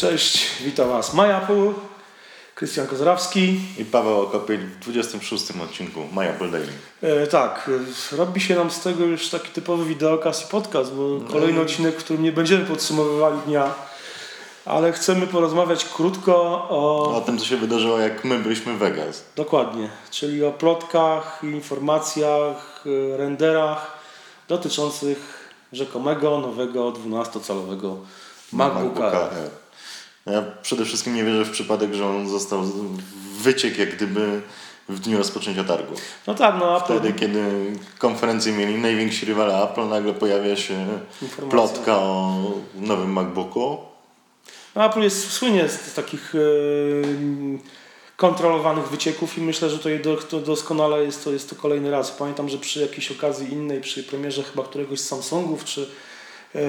Cześć, witam Was Maja Pół, Krystian Kozrawski. I Paweł Okopiel w 26 odcinku Apple Daily. E, tak, e, robi się nam z tego już taki typowy wideokast i podcast, bo No kolejny odcinek, w którym nie będziemy podsumowywali dnia, ale chcemy porozmawiać krótko o... O tym, co się wydarzyło, jak my byliśmy w Vegas. Dokładnie, czyli o plotkach, informacjach, e, renderach dotyczących rzekomego nowego 12-calowego MacBooka. Air. Ja przede wszystkim nie wierzę w przypadek, że on został wyciekł jak gdyby w dniu rozpoczęcia targu. No tak, no Apple... Wtedy, kiedy konferencję mieli najwięksi rywale Apple, nagle pojawia się Informacja. plotka o nowym MacBooku. No, Apple jest słynie z, takich e, kontrolowanych wycieków i myślę, że to, do, to doskonale jest to, jest to kolejny raz. Pamiętam, że przy jakiejś okazji innej, przy premierze chyba któregoś z Samsungów, czy e,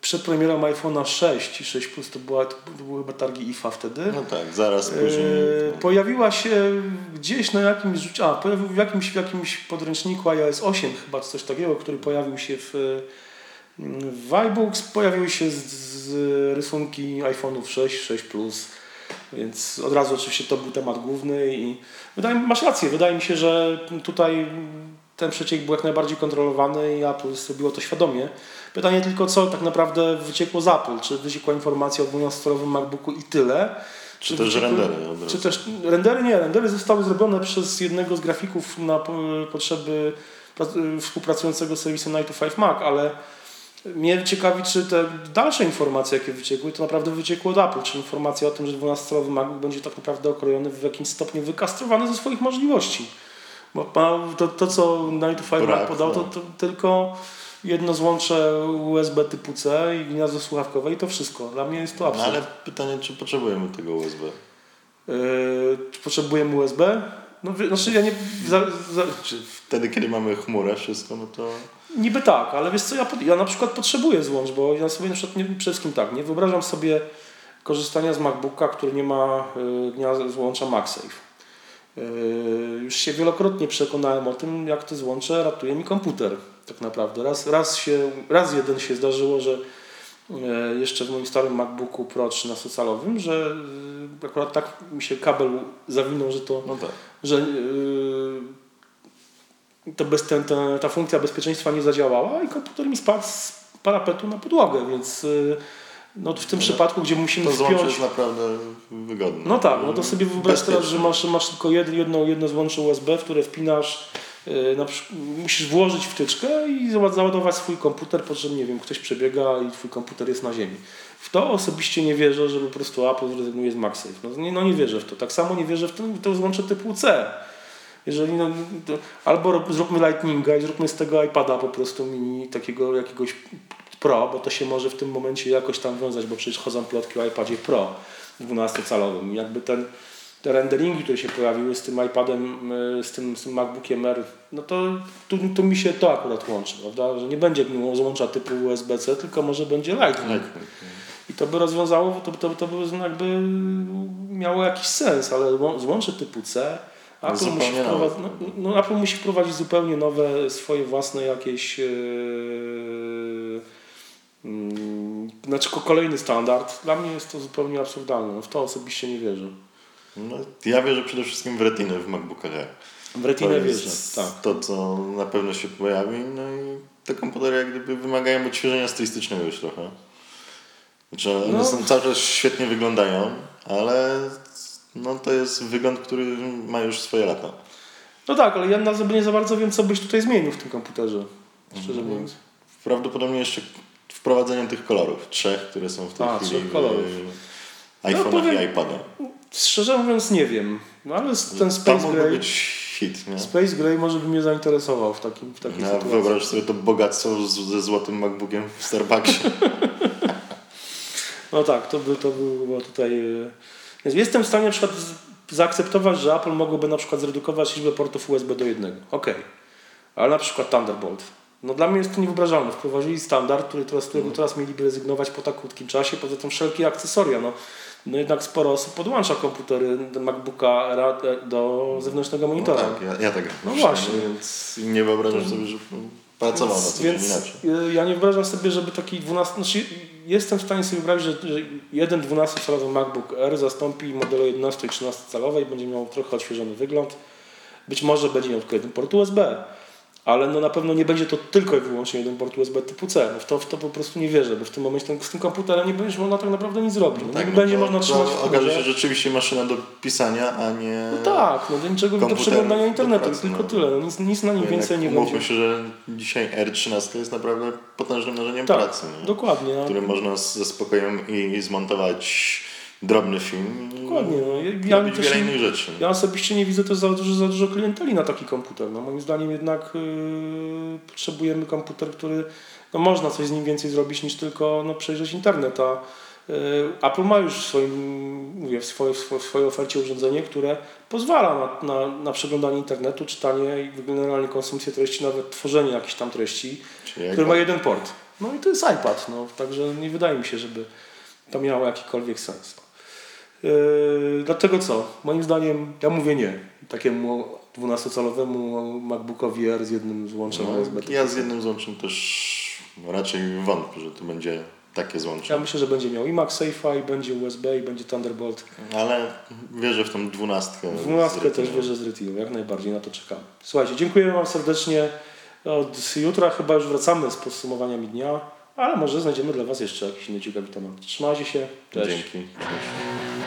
przed premierą iPhone'a 6 i 6 Plus to, była, to były chyba targi IFA wtedy. No tak, zaraz później. E, pojawiła się gdzieś na jakimś a pojawił w jakimś, w jakimś podręczniku iOS 8 chyba coś takiego, który pojawił się w, w iBooks, pojawiły się z, z rysunki iPhone'ów 6, 6 Plus, więc od razu oczywiście to był temat główny i wydaje, masz rację, wydaje mi się, że tutaj ten przeciek był jak najbardziej kontrolowany i Apple zrobiło to świadomie. Pytanie tylko, co tak naprawdę wyciekło z Apple? Czy wyciekła informacja o 12-calowym MacBooku i tyle? Czy też wyciekły- rendery. Czy też rendery? Nie, rendery zostały zrobione przez jednego z grafików na po- potrzeby pra- współpracującego z serwisem 9 to 5 Mac, ale mnie ciekawi, czy te dalsze informacje, jakie wyciekły, to naprawdę wyciekło od Apple, czy informacja o tym, że 12-calowy MacBook będzie tak naprawdę okrojony w jakimś stopniu wykastrowany ze swoich możliwości. Bo to, to co 9 to 5 Mac Brak, podał, to, no. to tylko jedno złącze USB typu C i gniazdo słuchawkowe i to wszystko. Dla mnie jest to No, absurd. ale pytanie, czy potrzebujemy tego USB? Yy, czy potrzebujemy USB? No, znaczy ja nie. Za, za, Czy wtedy, kiedy mamy chmurę, wszystko, no to... niby tak, ale wiesz co, ja, ja na przykład potrzebuję złącz, bo ja sobie na przykład nie, przede wszystkim tak, nie wyobrażam sobie korzystania z MacBooka, który nie ma y, gniazda złącza MagSafe. Yy, już się wielokrotnie przekonałem o tym, jak to złącze ratuje mi komputer. Tak naprawdę. Raz, raz, się, raz jeden się zdarzyło, że e, jeszcze w moim starym MacBooku Pro 13-calowym, że y, akurat tak mi się kabel zawinął, że to No tak. że yy, to bez, ten, ten, ta funkcja bezpieczeństwa nie zadziałała i komputer mi spadł z parapetu na podłogę, więc yy, no, w tym No, przypadku, gdzie musimy To wpiąć... jest naprawdę wygodne. No tak, no to sobie wyobraź teraz, że masz, masz tylko jedno, jedno, złącze USB, w które wpinasz, yy, na przykład, musisz włożyć wtyczkę i za- załadować swój komputer, po czym, nie wiem, ktoś przebiega i twój komputer jest na ziemi. W to osobiście nie wierzę, że po prostu Apple zrezygnuje z MagSafe. No nie, no nie wierzę w to. Tak samo nie wierzę w to, w to złącze typu C. Jeżeli no, to albo zróbmy Lightninga i zróbmy z tego iPada po prostu mini takiego jakiegoś Pro, bo to się może w tym momencie jakoś tam wiązać, bo przecież chodzą plotki o iPadzie Pro 12-calowym. I Jakby ten, te renderingi, które się pojawiły z tym iPadem, y, z tym, z tym MacBookiem R, no to tu, tu mi się to akurat łączy, prawda? Że nie będzie złącza typu USB-C, tylko może będzie Lightning. Tak. I to by rozwiązało, to, to, to by jakby miało jakiś sens, ale łą- złącze typu C Apple Zupełnie musi, no, no, Apple musi wprowadzić zupełnie nowe, swoje własne jakieś yy, znaczy ko- kolejny standard. Dla mnie jest to zupełnie absurdalne. No, w to osobiście nie wierzę. No, ja wierzę przede wszystkim w retinę w MacBookach Air. W retinę wierzę, tak. to, co na pewno się pojawi. No i te komputery jak gdyby wymagają odświeżenia stylistycznego już trochę. Znaczy one No. są cały czas świetnie wyglądają, ale no, to jest wygląd, który ma już swoje lata. No tak, ale ja na nie za bardzo wiem, co byś tutaj zmienił w tym komputerze. Szczerze mówiąc. Prawdopodobnie jeszcze wprowadzeniem tych kolorów, trzech, które są w tej A, chwili trzech kolorów. iPhone'ach No, powiem- i iPadach. Szczerze mówiąc nie wiem. No, ale ten Space Gray... być hit, nie? Space Gray może by mnie zainteresował w, takim, w takiej Ja sytuacji. wyobraź sobie to bogactwo z, ze złotym MacBookiem w Starbucksie. No tak, to by, to by było tutaj... e, Więc jestem w stanie na przykład zaakceptować, że Apple mogłoby na przykład zredukować liczbę portów USB do jednego. Okej. Ale na przykład Thunderbolt. No dla mnie jest to niewyobrażalne. Wprowadzili standard, który teraz, z którego teraz mieliby rezygnować po tak krótkim czasie. Poza tym wszelkie akcesoria. No, no jednak sporo osób podłącza komputery MacBooka e, do zewnętrznego No monitora. tak, ja, ja tak No właśnie. Więc nie wyobrażam sobie, że pracował na co więc inaczej. y, ja nie wyobrażam sobie, żeby taki 12. Znaczy, jestem w stanie sobie wyobrazić, że, że jeden 12-calowy MacBook Air zastąpi modele 11 i 13-calowe i będzie miał trochę odświeżony wygląd. Być może będzie miał tylko jeden port USB, ale no na pewno nie będzie to tylko i wyłącznie jeden port USB typu C. No w, to, w to po prostu nie wierzę, bo w tym momencie z tym komputerem nie będziesz można tak naprawdę nic zrobić. No, Tak, nie no będzie to- można to trzymać w Okaże się że rzeczywiście maszyna do pisania, a nie... No tak, no do niczego do przeglądania internetu, pracy, tylko no. tyle. No, nic, nic na nim więcej nie będzie. się, że dzisiaj R13 jest naprawdę potężnym narzędziem Tak, pracy. Nie? dokładnie. a- którym można ze spokojem i zmontować drobny film Dokładnie. No. Ja, ja, też innych rzeczy. ja osobiście nie widzę też za dużo, za dużo klienteli na taki komputer. No, moim zdaniem jednak yy, potrzebujemy komputer, który no, można coś z nim więcej zrobić niż tylko no, przejrzeć internet. A yy, Apple ma już w, swoim, mówię, w, swojej, w swojej- ofercie urządzenie, które pozwala na, na, na przeglądanie internetu, czytanie i generalnie konsumpcję treści, nawet tworzenie jakichś tam treści, Czyli który ma jeden port. No i to jest iPad, no, także nie wydaje mi się, żeby to miało jakikolwiek sens. Yy, dlatego co? Moim zdaniem, ja mówię nie. Takiemu 12-calowemu MacBookowi Air z jednym złączem USB. no, ja z jednym złączem też raczej wątpię, że to będzie takie złącze. Ja myślę, że będzie miał i MagSafe'a, i będzie USB, i będzie Thunderbolt. Ale wierzę w tą dwunastkę. W 12 z też wierzę z Retiną, jak najbardziej na to czekamy. Słuchajcie, dziękujemy Wam serdecznie. Od jutra chyba już wracamy z podsumowaniami dnia, ale może znajdziemy dla Was jeszcze jakiś inny ciekawy temat. Trzymajcie się, cześć. Dzięki. Cześć.